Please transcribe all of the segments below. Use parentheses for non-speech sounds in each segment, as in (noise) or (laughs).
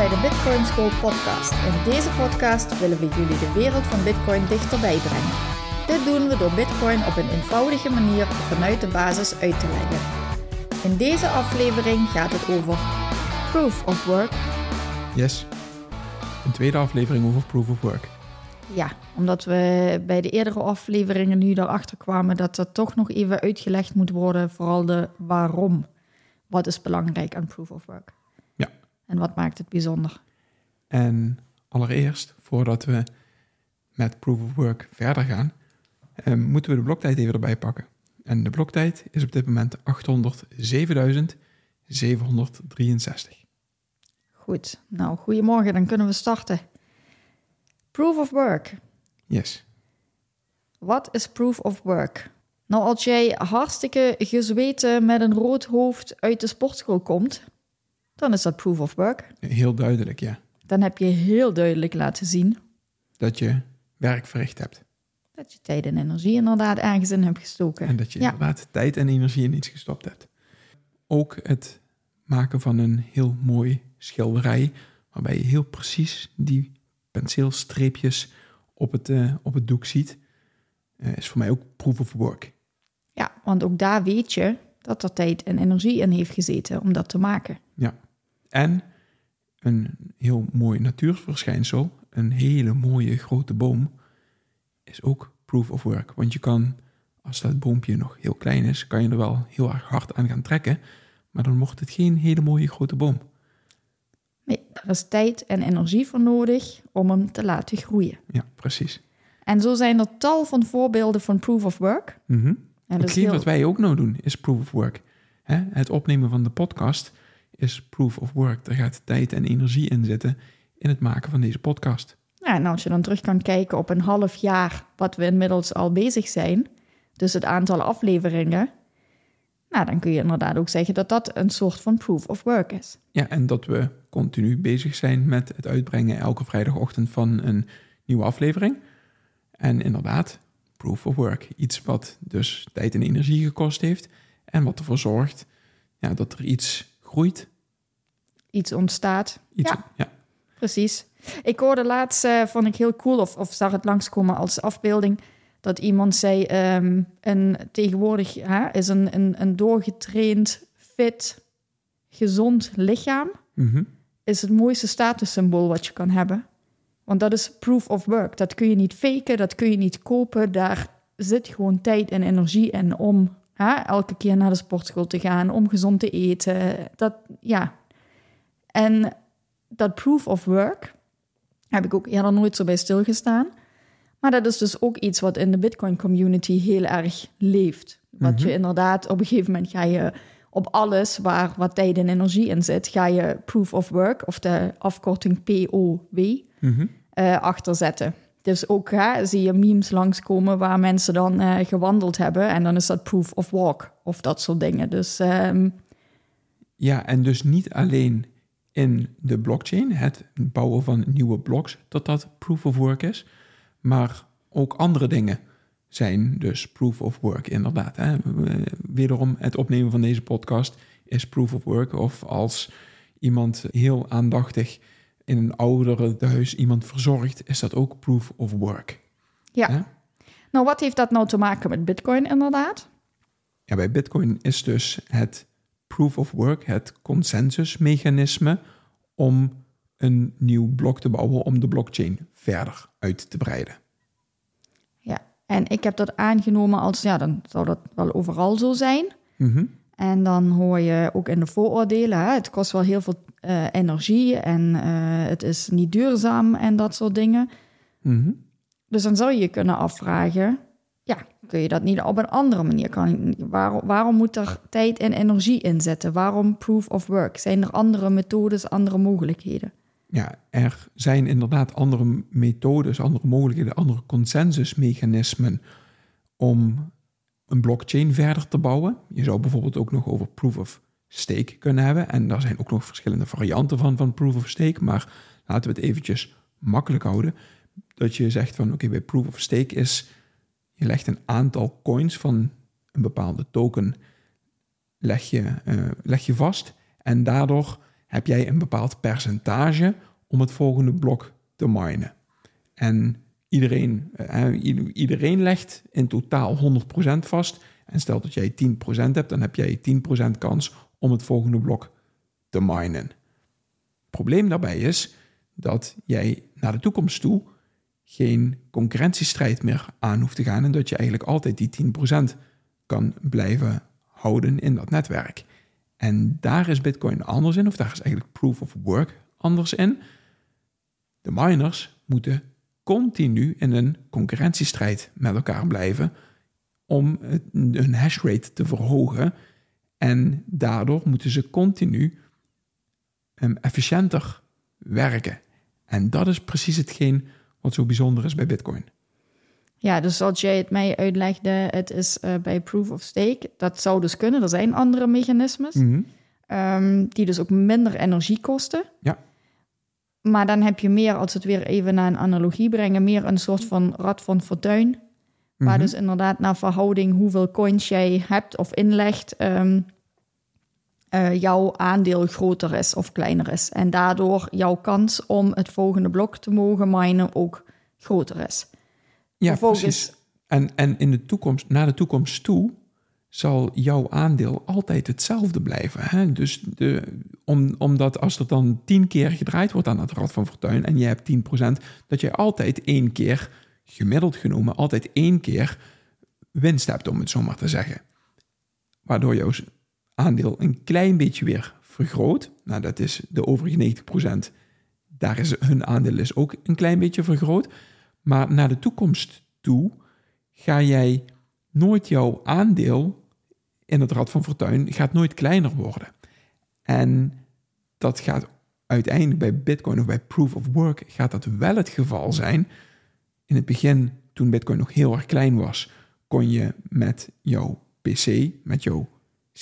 Bij de Bitcoin School podcast. In deze podcast willen we jullie de wereld van Bitcoin dichterbij brengen. Dit doen we door Bitcoin op een eenvoudige manier vanuit de basis uit te leggen. In deze aflevering gaat het over Proof of Work. Yes. Een tweede aflevering over Proof of Work. Ja, omdat we bij de eerdere afleveringen nu erachter kwamen dat er toch nog even uitgelegd moet worden, vooral de waarom. Wat is belangrijk aan Proof of Work? En wat maakt het bijzonder? En allereerst, voordat we met Proof of Work verder gaan, eh, moeten we de bloktijd even erbij pakken. En de bloktijd is op dit moment 807.763. Goed, nou, goedemorgen, dan kunnen we starten. Proof of Work. Yes. Wat is Proof of Work? Nou, als jij hartstikke gezweten met een rood hoofd uit de sportschool komt, dan is dat Proof of Work. Heel duidelijk, ja. Dan heb je heel duidelijk laten zien Dat je werk verricht hebt. dat je tijd en energie inderdaad ergens in hebt gestoken. En dat je Ja. inderdaad tijd en energie in iets gestopt hebt. Ook het maken van een heel mooi schilderij, waarbij je heel precies die penseelstreepjes op het, eh, op het doek ziet, eh, is voor mij ook proof of work. Ja, want ook daar weet je dat er tijd en energie in heeft gezeten om dat te maken. En een heel mooi natuurverschijnsel, een hele mooie grote boom, is ook proof of work. Want je kan, als dat boompje nog heel klein is, kan je er wel heel erg hard aan gaan trekken, maar dan wordt het geen hele mooie grote boom. Nee, er is tijd en energie voor nodig om hem te laten groeien. Ja, precies. En zo zijn er tal van voorbeelden van Proof of Work. Mhm. En Hetgeen heel- wat wij ook nou doen, is proof of work. Hè? Het opnemen van de podcast is proof of work. Er gaat tijd en energie in zitten in het maken van deze podcast. Ja, en als je dan terug kan kijken op een half jaar wat we inmiddels al bezig zijn, dus het aantal afleveringen, nou, dan kun je inderdaad ook zeggen dat dat een soort van proof of work is. Ja, en dat we continu bezig zijn met het uitbrengen elke vrijdagochtend van een nieuwe aflevering. En inderdaad, proof of work. Iets wat dus tijd en energie gekost heeft en wat ervoor zorgt ja, dat er iets groeit. Iets ontstaat. Iets, Ja. ja. Precies. Ik hoorde laatst, eh, vond ik heel cool, of, of zag het langskomen als afbeelding, dat iemand zei, ehm, een, tegenwoordig hè, is een, een, een doorgetraind, fit, gezond lichaam, Mhm. is het mooiste statussymbool wat je kan hebben. Want dat is proof of work. Dat kun je niet faken, dat kun je niet kopen. Daar zit gewoon tijd en energie in om hè, elke keer naar de sportschool te gaan, om gezond te eten. Dat, ja. En dat proof of work heb ik ook eerder nooit zo bij stilgestaan. Maar dat is dus ook iets wat in de Bitcoin community heel erg leeft. Wat je inderdaad, op een gegeven moment ga je op alles waar wat tijd en energie in zit, ga je proof of work, of de afkorting POW, Mhm. eh achter zetten. Dus ook hè, zie je memes langskomen waar mensen dan eh, gewandeld hebben en dan is dat proof of walk of dat soort dingen. Dus ehm, Ja, en dus niet alleen in de blockchain, het bouwen van nieuwe blocks, dat dat proof of work is, maar ook andere dingen zijn dus proof of work, inderdaad. Hè. Wederom, het opnemen van deze podcast is proof of work. Of als iemand heel aandachtig in een ouderenhuis iemand verzorgt, is dat ook proof of work. ja. Hè? Nou, wat heeft dat nou te maken met Bitcoin inderdaad? Ja, bij Bitcoin is dus het proof of work, het consensusmechanisme om een nieuw blok te bouwen om de blockchain verder uit te breiden. Ja, en ik heb dat aangenomen als, ja, dan zou dat wel overal zo zijn. Mhm. En dan hoor je ook in de vooroordelen, hè, het kost wel heel veel eh, energie en eh, het is niet duurzaam en dat soort dingen. Mhm. Dus dan zou je je kunnen afvragen, kun je dat niet op een andere manier? Kan, waarom, waarom moet er tijd en energie in zitten? Waarom proof of work? Zijn er andere methodes, andere mogelijkheden? Ja, er zijn inderdaad andere methodes, andere mogelijkheden, andere consensusmechanismen om een blockchain verder te bouwen. Je zou bijvoorbeeld ook nog over proof of stake kunnen hebben. En daar zijn ook nog verschillende varianten van, van proof of stake. Maar laten we het eventjes makkelijk houden. Dat je zegt van oké, bij proof of stake is, je legt een aantal coins van een bepaalde token leg je, uh, leg je vast. En daardoor heb jij een bepaald percentage om het volgende blok te minen. En iedereen, uh, iedereen legt in totaal 100% vast. En stel dat jij 10% hebt, dan heb jij 10% kans om het volgende blok te minen. Het probleem daarbij is dat jij naar de toekomst toe geen concurrentiestrijd meer aan hoeft te gaan en dat je eigenlijk altijd die 10% kan blijven houden in dat netwerk. En daar is Bitcoin anders in, of daar is eigenlijk proof of work anders in. De miners moeten continu in een concurrentiestrijd met elkaar blijven om hun hashrate te verhogen. En daardoor moeten ze continu um, efficiënter werken. En dat is precies hetgeen wat zo bijzonder is bij Bitcoin. Ja, dus zoals jij het mij uitlegde, het is uh, bij proof of stake. Dat zou dus kunnen. Er zijn andere mechanismes mm -hmm. die dus ook minder energie kosten. Ja. Maar dan heb je meer, als het weer even naar een analogie brengen, meer een soort van rad van fortuin. Waar mhm. dus inderdaad naar verhouding hoeveel coins jij hebt of inlegt, um, uh, jouw aandeel groter is of kleiner is. En daardoor jouw kans om het volgende blok te mogen minen ook groter is. Ja, precies. En, en in de toekomst, naar de toekomst toe zal jouw aandeel altijd hetzelfde blijven. Hè? Dus de, om, omdat als er dan tien keer gedraaid wordt aan het Rad van Fortuin en je hebt 10%, dat je altijd één keer, gemiddeld genomen, altijd één keer winst hebt, om het zo maar te zeggen. Waardoor jouw aandeel een klein beetje weer vergroot. Nou, dat is de overige 90%. Daar is hun aandeel is ook een klein beetje vergroot. Maar naar de toekomst toe ga jij nooit jouw aandeel in het Rad van Fortuin gaat nooit kleiner worden. En dat gaat uiteindelijk bij Bitcoin of bij Proof of Work gaat dat wel het geval zijn. In het begin, toen Bitcoin nog heel erg klein was, kon je met jouw PC, met jouw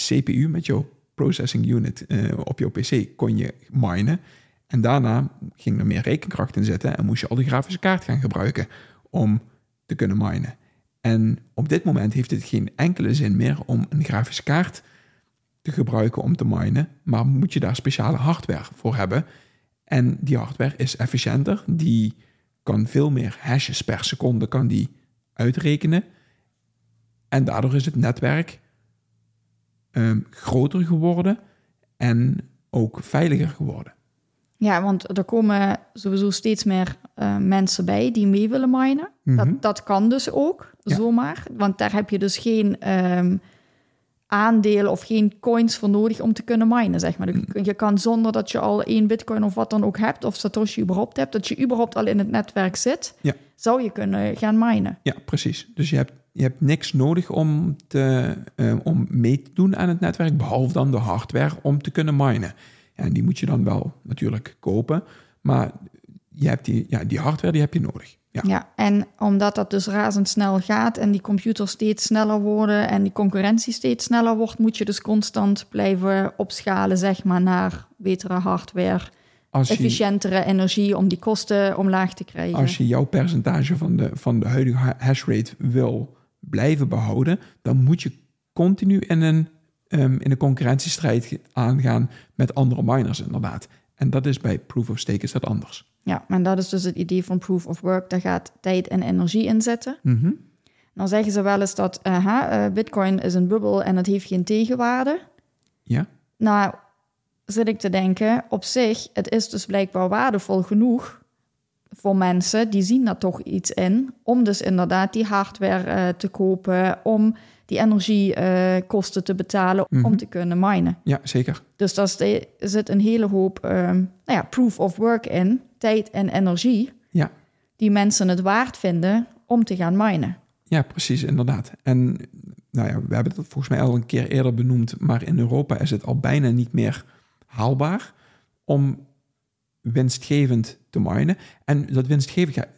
CPU, met jouw processing unit uh, op jouw PC, kon je minen. En daarna ging er meer rekenkracht in zitten en moest je al die grafische kaart gaan gebruiken om te kunnen minen. En op dit moment heeft het geen enkele zin meer om een grafische kaart te gebruiken om te minen, maar moet je daar speciale hardware voor hebben. En die hardware is efficiënter, die kan veel meer hashes per seconde kan die uitrekenen. En daardoor is het netwerk um, groter geworden en ook veiliger geworden. Ja, want er komen sowieso steeds meer uh, mensen bij die mee willen minen. dat, mhm. dat kan dus ook, zomaar. Want daar heb je dus geen um, aandelen of geen coins voor nodig om te kunnen minen, zeg maar. Mhm. Je kan zonder dat je al één bitcoin of wat dan ook hebt, of Satoshi überhaupt hebt, dat je überhaupt al in het netwerk zit, ja. zou je kunnen gaan minen. Ja, precies. Dus je hebt, je hebt niks nodig om, te, uh, om mee te doen aan het netwerk, behalve dan de hardware om te kunnen minen. En die moet je dan wel natuurlijk kopen. Maar je hebt die, ja, die hardware die heb je nodig. Ja. ja, en omdat dat dus razendsnel gaat en die computers steeds sneller worden en die concurrentie steeds sneller wordt, moet je dus constant blijven opschalen, zeg maar, naar betere hardware, efficiëntere energie om die kosten omlaag te krijgen. Als je jouw percentage van de, van de huidige hashrate wil blijven behouden, dan moet je continu in een um, in een concurrentiestrijd aangaan met andere miners inderdaad. En dat is bij proof of stake is dat anders. Ja, en dat is dus het idee van proof of work. Daar gaat tijd en energie in zitten. Mm Dan zeggen ze wel eens dat uh, Bitcoin is een bubbel en het heeft geen tegenwaarde. Ja. Nou, zit ik te denken, op zich, het is dus blijkbaar waardevol genoeg voor mensen die zien daar toch iets in om dus inderdaad die hardware uh, te kopen, om die energiekosten te betalen om mhm. te kunnen minen. Ja, zeker. Dus daar zit een hele hoop um, nou ja, proof of work in, tijd en energie. Ja. die mensen het waard vinden om te gaan minen. Ja, precies, inderdaad. En nou ja, we hebben dat volgens mij al een keer eerder benoemd, maar in Europa is het al bijna niet meer haalbaar om winstgevend te minen. En dat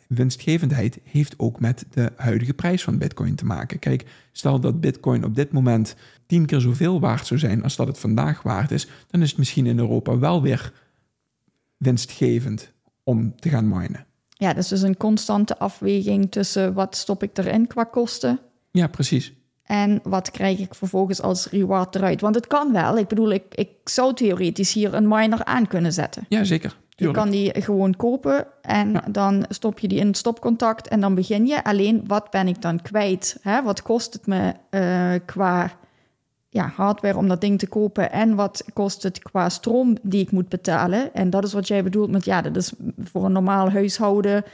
winstgevendheid heeft ook met de huidige prijs van Bitcoin te maken. Kijk, stel dat Bitcoin op dit moment tien keer zoveel waard zou zijn als dat het vandaag waard is, dan is het misschien in Europa wel weer winstgevend om te gaan minen. Ja, dus is een constante afweging tussen wat stop ik erin qua kosten. Ja, precies. En wat krijg ik vervolgens als reward eruit? Want het kan wel. Ik bedoel, ik, ik zou theoretisch hier een miner aan kunnen zetten. Ja, zeker. Je kan die gewoon kopen en dan stop je die in het stopcontact en dan begin je. Alleen, wat ben ik dan kwijt? Hè? Wat kost het me uh, qua ja, hardware om dat ding te kopen en wat kost het qua stroom die ik moet betalen? En dat is wat jij bedoelt met, ja, dat is voor een normaal huishouden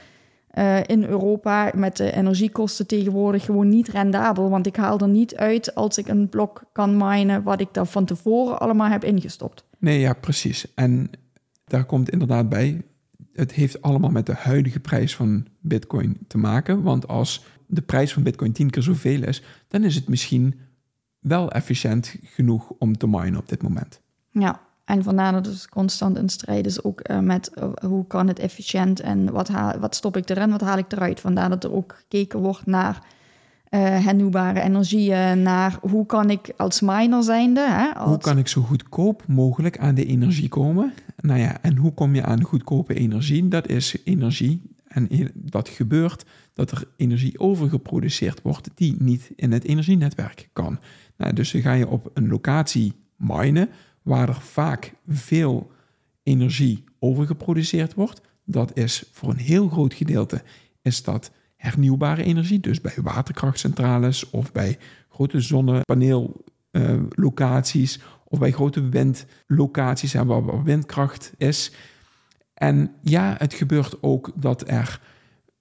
uh, in Europa met de energiekosten tegenwoordig gewoon niet rendabel. Want ik haal er niet uit als ik een blok kan minen wat ik daar van tevoren allemaal heb ingestopt. Nee, ja, precies. En daar komt inderdaad bij, het heeft allemaal met de huidige prijs van Bitcoin te maken. Want als de prijs van Bitcoin tien keer zoveel is, dan is het misschien wel efficiënt genoeg om te minen op dit moment. Ja, en vandaar dat het constant een strijd is ook uh, met uh, hoe kan het efficiënt en wat, haal, wat stop ik erin, wat haal ik eruit. Vandaar dat er ook gekeken wordt naar uh, hernieuwbare energieën, naar hoe kan ik als miner zijnde... Hè, als... Hoe kan ik zo goedkoop mogelijk aan de energie komen? Nou ja, en hoe kom je aan goedkope energie? Dat is energie en wat gebeurt dat er energie overgeproduceerd wordt die niet in het energienetwerk kan. Nou, dus dan ga je op een locatie minen waar er vaak veel energie overgeproduceerd wordt. Dat is voor een heel groot gedeelte is dat hernieuwbare energie, dus bij waterkrachtcentrales of bij grote zonnepaneellocaties uh, of bij grote windlocaties en waar windkracht is. En ja, het gebeurt ook dat er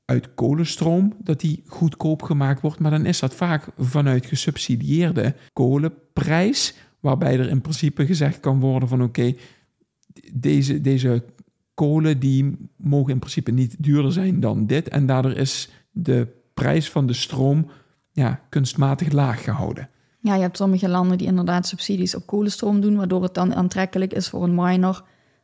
uit kolenstroom dat die goedkoop gemaakt wordt, maar dan is dat vaak vanuit gesubsidieerde kolenprijs, waarbij er in principe gezegd kan worden van oké, deze, deze kolen die mogen in principe niet duurder zijn dan dit en daardoor is de prijs van de stroom ja, kunstmatig laag gehouden. Ja, je hebt sommige landen die inderdaad subsidies op kolenstroom doen, waardoor het dan aantrekkelijk is voor een miner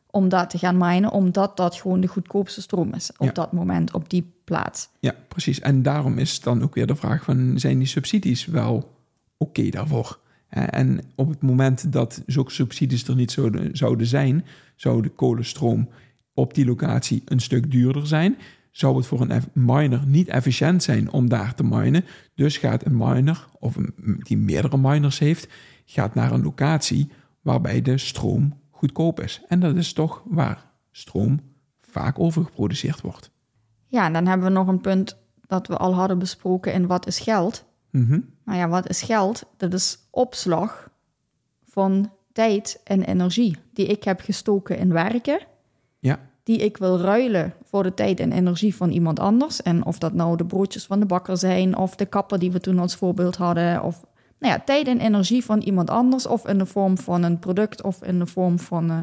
om dat te gaan minen, omdat dat gewoon de goedkoopste stroom is op dat moment, op die plaats. Ja, precies. En daarom is dan ook weer de vraag van, zijn die subsidies wel oké daarvoor? En op het moment dat zulke subsidies er niet zouden zijn, zou de kolenstroom op die locatie een stuk duurder zijn. Zou het voor een miner niet efficiënt zijn om daar te minen. Dus gaat een miner, of een, die meerdere miners heeft, gaat naar een locatie waarbij de stroom goedkoop is. En dat is toch waar stroom vaak overgeproduceerd wordt. Ja, en dan hebben we nog een punt dat we al hadden besproken in wat is geld. Mm Nou ja, wat is geld? Dat is opslag van tijd en energie die ik heb gestoken in werken. Die ik wil ruilen voor de tijd en energie van iemand anders. En of dat nou de broodjes van de bakker zijn, of de kapper die we toen als voorbeeld hadden, of nou ja, tijd en energie van iemand anders, of in de vorm van een product of in de vorm van uh,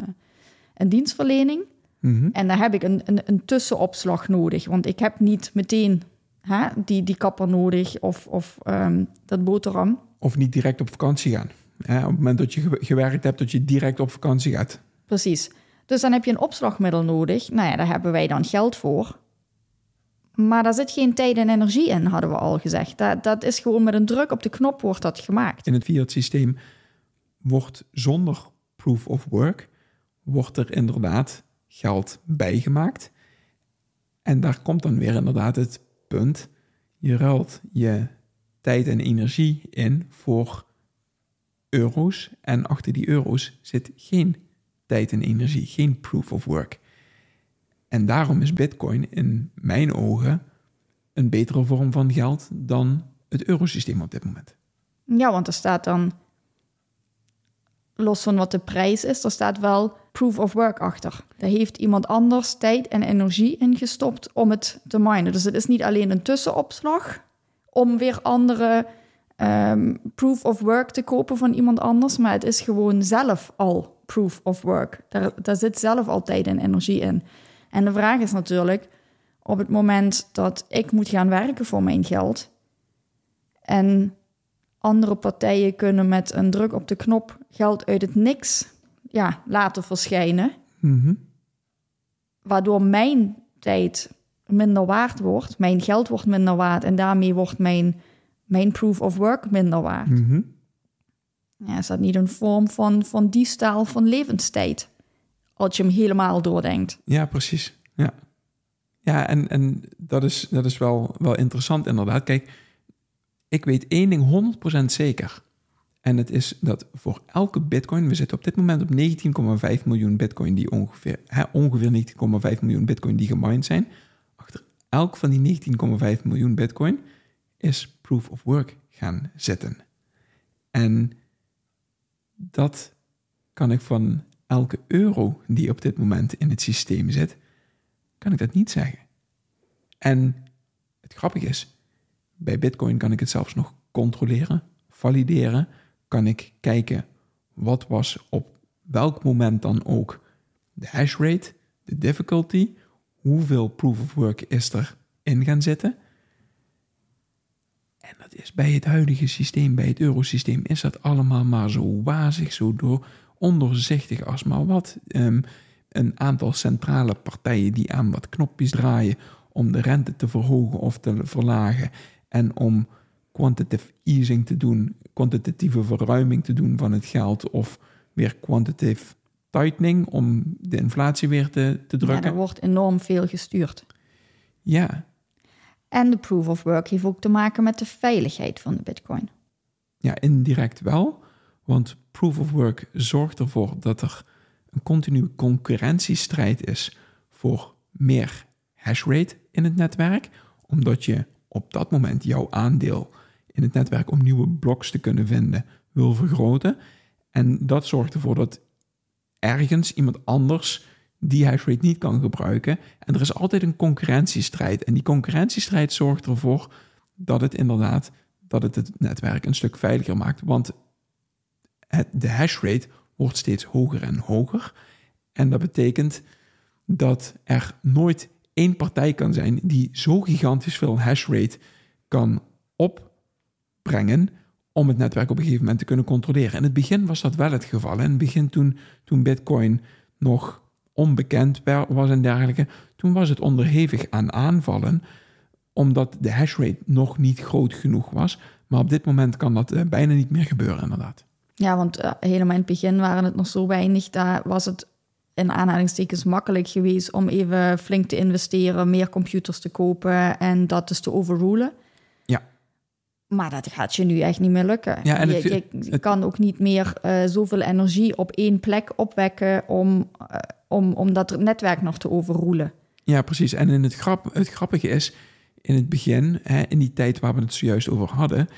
een dienstverlening. Mhm. En daar heb ik een, een, een, tussenopslag nodig, want ik heb niet meteen hè, die, die kapper nodig of, of um, dat boterham. Of niet direct op vakantie gaan. Hè, op het moment dat je gewerkt hebt, dat je direct op vakantie gaat. Precies. Dus dan heb je een opslagmiddel nodig. Nou ja, daar hebben wij dan geld voor. Maar daar zit geen tijd en energie in, hadden we al gezegd. Dat, dat is gewoon met een druk op de knop wordt dat gemaakt. In het fiat-systeem wordt zonder proof of work, wordt er inderdaad geld bijgemaakt. En daar komt dan weer inderdaad het punt, je ruilt je tijd en energie in voor euro's. En achter die euro's zit geen tijd en energie, geen proof of work. En daarom is Bitcoin in mijn ogen een betere vorm van geld dan het eurosysteem op dit moment. Ja, want er staat dan, los van wat de prijs is, er staat wel proof of work achter. Daar heeft iemand anders tijd en energie in gestopt om het te minen. Dus het is niet alleen een tussenopslag om weer andere um, proof of work te kopen van iemand anders, maar het is gewoon zelf al proof of work. Daar, daar zit zelf al tijd en energie in. En de vraag is natuurlijk, op het moment dat ik moet gaan werken voor mijn geld en andere partijen kunnen met een druk op de knop geld uit het niks ja, laten verschijnen, Mhm. waardoor mijn tijd minder waard wordt, mijn geld wordt minder waard en daarmee wordt mijn, mijn proof of work minder waard. Mhm. Ja, is dat niet een vorm van, van diefstal van levenstijd? Als je hem helemaal doordenkt. Ja, precies. Ja, ja en, en dat is, dat is wel, wel interessant inderdaad. Kijk, ik weet één ding 100% zeker. En het is dat voor elke bitcoin, we zitten op dit moment op 19,5 miljoen bitcoin die ongeveer, hè, ongeveer 19,5 miljoen bitcoin die gemined zijn. Achter elk van die 19,5 miljoen bitcoin is proof of work gaan zitten. En dat kan ik van elke euro die op dit moment in het systeem zit, kan ik dat niet zeggen. En het grappige is, bij Bitcoin kan ik het zelfs nog controleren, valideren. Kan ik kijken wat was op welk moment dan ook de hash rate, de difficulty, hoeveel proof of work is er in gaan zitten. En dat is bij het huidige systeem, bij het eurosysteem, is dat allemaal maar zo wazig, zo door ondoorzichtig als maar wat. Ehm, een aantal centrale partijen die aan wat knopjes draaien om de rente te verhogen of te verlagen en om quantitative easing te doen, kwantitatieve verruiming te doen van het geld of weer quantitative tightening om de inflatie weer te, te Ja, drukken. er wordt enorm veel gestuurd. Ja, En de proof of work heeft ook te maken met de veiligheid van de bitcoin. ja, indirect wel, want proof of work zorgt ervoor dat er een continue concurrentiestrijd is voor meer hashrate in het netwerk, omdat je op dat moment jouw aandeel in het netwerk om nieuwe bloks te kunnen vinden wil vergroten. En dat zorgt ervoor dat ergens iemand anders die hashrate niet kan gebruiken. En er is altijd een concurrentiestrijd. En die concurrentiestrijd zorgt ervoor dat het inderdaad dat het, het netwerk een stuk veiliger maakt. Want het, de hashrate wordt steeds hoger en hoger. En dat betekent dat er nooit één partij kan zijn die zo gigantisch veel hashrate kan opbrengen om het netwerk op een gegeven moment te kunnen controleren. In het begin was dat wel het geval. In het begin toen, toen Bitcoin nog onbekend was en dergelijke, toen was het onderhevig aan aanvallen, omdat de hashrate nog niet groot genoeg was. Maar op dit moment kan dat uh, bijna niet meer gebeuren, inderdaad. Ja, want uh, helemaal in het begin waren het nog zo weinig. Daar was het in aanhalingstekens makkelijk geweest om even flink te investeren, meer computers te kopen en dat dus te overrulen. Maar dat gaat je nu echt niet meer lukken. Ja, en je, je het, kan ook niet meer uh, zoveel energie op één plek opwekken om, uh, om, om dat netwerk nog te overroelen. Ja, precies. En in het, grap, het grappige is, in het begin, hè, in die tijd waar we het zojuist over hadden,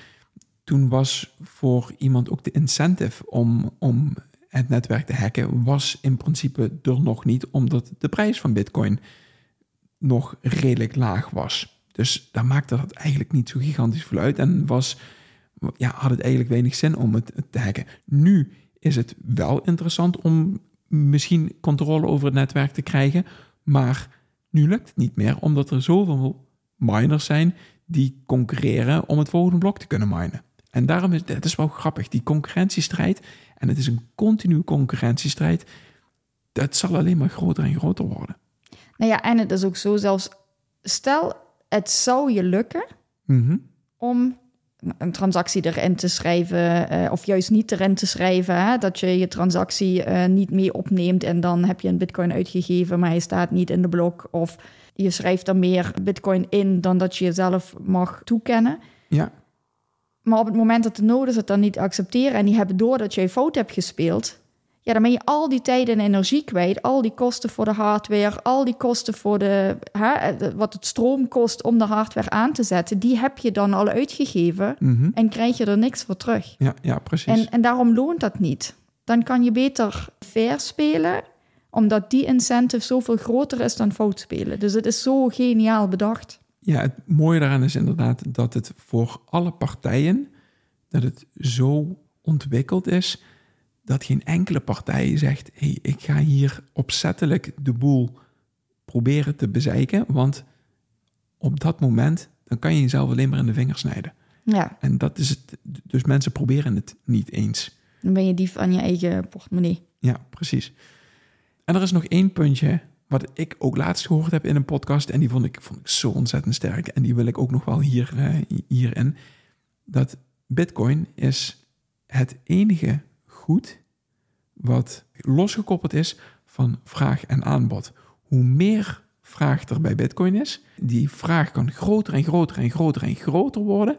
toen was voor iemand ook de incentive om, om het netwerk te hacken, was in principe er nog niet, omdat de prijs van Bitcoin nog redelijk laag was. Dus daar maakte dat eigenlijk niet zo gigantisch veel uit en was, ja, had het eigenlijk weinig zin om het te hacken. Nu is het wel interessant om misschien controle over het netwerk te krijgen, maar nu lukt het niet meer, omdat er zoveel miners zijn die concurreren om het volgende blok te kunnen minen. En daarom is het is wel grappig, die concurrentiestrijd, en het is een continue concurrentiestrijd, dat zal alleen maar groter en groter worden. Nou ja, en het is ook zo, zelfs stel het zou je lukken mm -hmm. om een transactie erin te schrijven, uh, of juist niet erin te schrijven, hè? dat je je transactie uh, niet mee opneemt en dan heb je een bitcoin uitgegeven, maar hij staat niet in de blok, of je schrijft er meer bitcoin in dan dat je jezelf mag toekennen. Ja. Maar op het moment dat de nodes het dan niet accepteren en die hebben door dat jij fout hebt gespeeld, ja, dan ben je al die tijd en energie kwijt. Al die kosten voor de hardware, al die kosten voor de, hè, wat het stroom kost om de hardware aan te zetten, die heb je dan al uitgegeven mm -hmm. en krijg je er niks voor terug. Ja, ja precies. En, en daarom loont dat niet. Dan kan je beter fair spelen, omdat die incentive zoveel groter is dan fout spelen. Dus het is zo geniaal bedacht. Ja, het mooie daaraan is inderdaad dat het voor alle partijen, dat het zo ontwikkeld is, dat geen enkele partij zegt, hey, ik ga hier opzettelijk de boel proberen te bezeiken, want op dat moment, dan kan je jezelf alleen maar in de vingers snijden. Ja, En dat is het. Dus mensen proberen het niet eens. dan ben je dief aan je eigen portemonnee. Ja, precies. En er is nog één puntje wat ik ook laatst gehoord heb in een podcast. En die vond ik, vond ik zo ontzettend sterk. En die wil ik ook nog wel hier, eh, hierin. Dat Bitcoin is het enige goed wat losgekoppeld is van vraag en aanbod. Hoe meer vraag er bij Bitcoin is, die vraag kan groter en groter en groter en groter worden.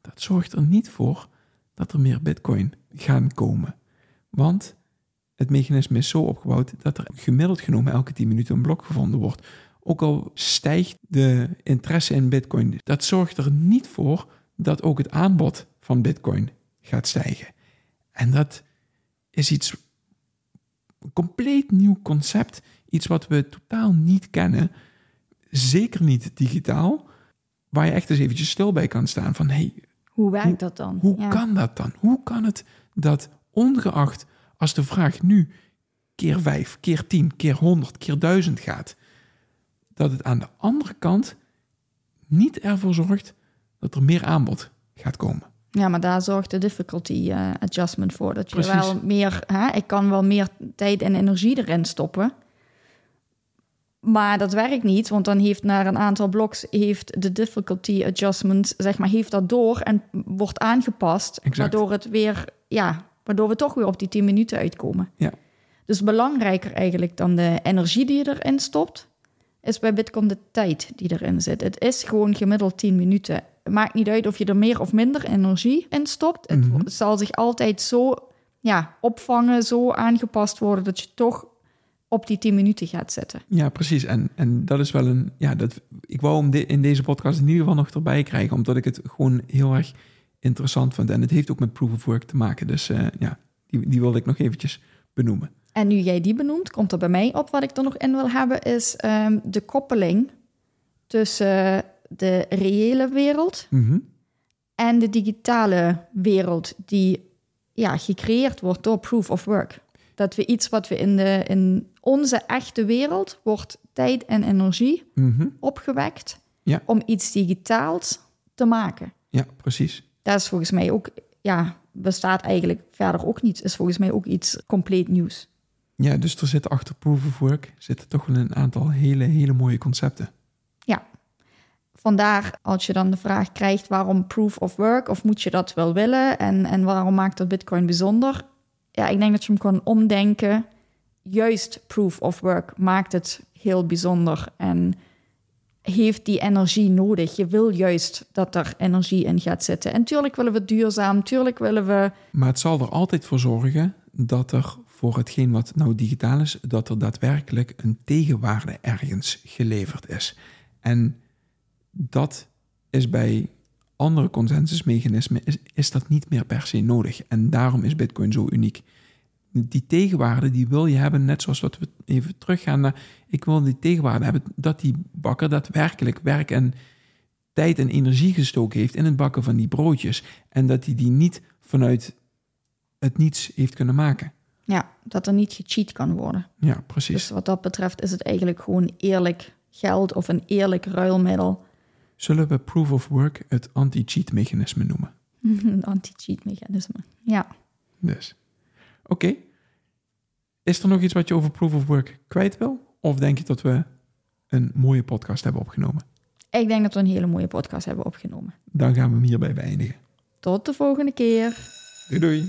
Dat zorgt er niet voor dat er meer Bitcoin gaan komen. Want het mechanisme is zo opgebouwd dat er gemiddeld genomen elke 10 minuten een blok gevonden wordt. Ook al stijgt de interesse in Bitcoin, dat zorgt er niet voor dat ook het aanbod van Bitcoin gaat stijgen. En dat is iets, een compleet nieuw concept, iets wat we totaal niet kennen, zeker niet digitaal, waar je echt eens eventjes stil bij kan staan van hey, Hoe werkt dat dan? hoe Ja. kan dat dan? Hoe kan het dat ongeacht als de vraag nu keer 5, keer 10, keer 100, keer 1000 gaat, dat het aan de andere kant niet ervoor zorgt dat er meer aanbod gaat komen? Ja, maar daar zorgt de difficulty eh, adjustment voor. Dat je Precies. wel meer, hè, ik kan wel meer tijd en energie erin stoppen. Maar dat werkt niet, want dan heeft na een aantal bloks heeft de difficulty adjustment, zeg maar, heeft dat door en wordt aangepast. Exact. Waardoor het weer, ja, waardoor we toch weer op die 10 minuten uitkomen. Ja. Dus belangrijker eigenlijk dan de energie die je erin stopt, is bij Bitcoin de tijd die erin zit. Het is gewoon gemiddeld 10 minuten. Maakt niet uit of je er meer of minder energie in stopt. Het Mhm. zal zich altijd zo ja, opvangen, zo aangepast worden dat je toch op die 10 minuten gaat zitten. Ja, precies. En, en dat is wel een. Ja, dat, ik wou hem de- in deze podcast in ieder geval nog erbij krijgen, omdat ik het gewoon heel erg interessant vind. En het heeft ook met proof of work te maken. Dus eh, ja, die, die wilde ik nog eventjes benoemen. En nu jij die benoemt, komt er bij mij op wat ik er nog in wil hebben, is ehm, de koppeling tussen de reële wereld Mhm. en de digitale wereld die ja, gecreëerd wordt door proof of work. Dat we iets wat we in, de, in onze echte wereld wordt tijd en energie Mhm. opgewekt Ja. om iets digitaals te maken. Ja, precies. Dat is volgens mij ook, ja, bestaat eigenlijk verder ook niet. Is volgens mij ook iets compleet nieuws. Ja, dus er zitten achter proof of work zitten toch wel een aantal hele, hele mooie concepten. Vandaar als je dan de vraag krijgt waarom proof of work of moet je dat wel willen en, en waarom maakt dat Bitcoin bijzonder? Ja, ik denk dat je hem kan omdenken. Juist proof of work maakt het heel bijzonder en heeft die energie nodig. Je wil juist dat er energie in gaat zitten. En tuurlijk willen we duurzaam, tuurlijk willen we Maar het zal er altijd voor zorgen dat er voor hetgeen wat nou digitaal is, dat er daadwerkelijk een tegenwaarde ergens geleverd is. En dat is bij andere consensusmechanismen, is, is dat niet meer per se nodig. En daarom is Bitcoin zo uniek. Die tegenwaarde, die wil je hebben, net zoals wat we even teruggaan naar... Ik wil die tegenwaarde hebben, dat die bakker daadwerkelijk werk en tijd en energie gestoken heeft in het bakken van die broodjes. En dat hij die niet vanuit het niets heeft kunnen maken. ja, dat er niet gecheat kan worden. Ja, precies. Dus wat dat betreft is het eigenlijk gewoon eerlijk geld of een eerlijk ruilmiddel. Zullen we proof of work het anti-cheat mechanisme noemen? (laughs) Een anti-cheat mechanisme. Ja. Dus. Oké. Is er nog iets wat je over proof of work kwijt wil? Of denk je dat we een mooie podcast hebben opgenomen? Ik denk dat we een hele mooie podcast hebben opgenomen. Dan gaan we hem hierbij beëindigen. Tot de volgende keer. Doei doei.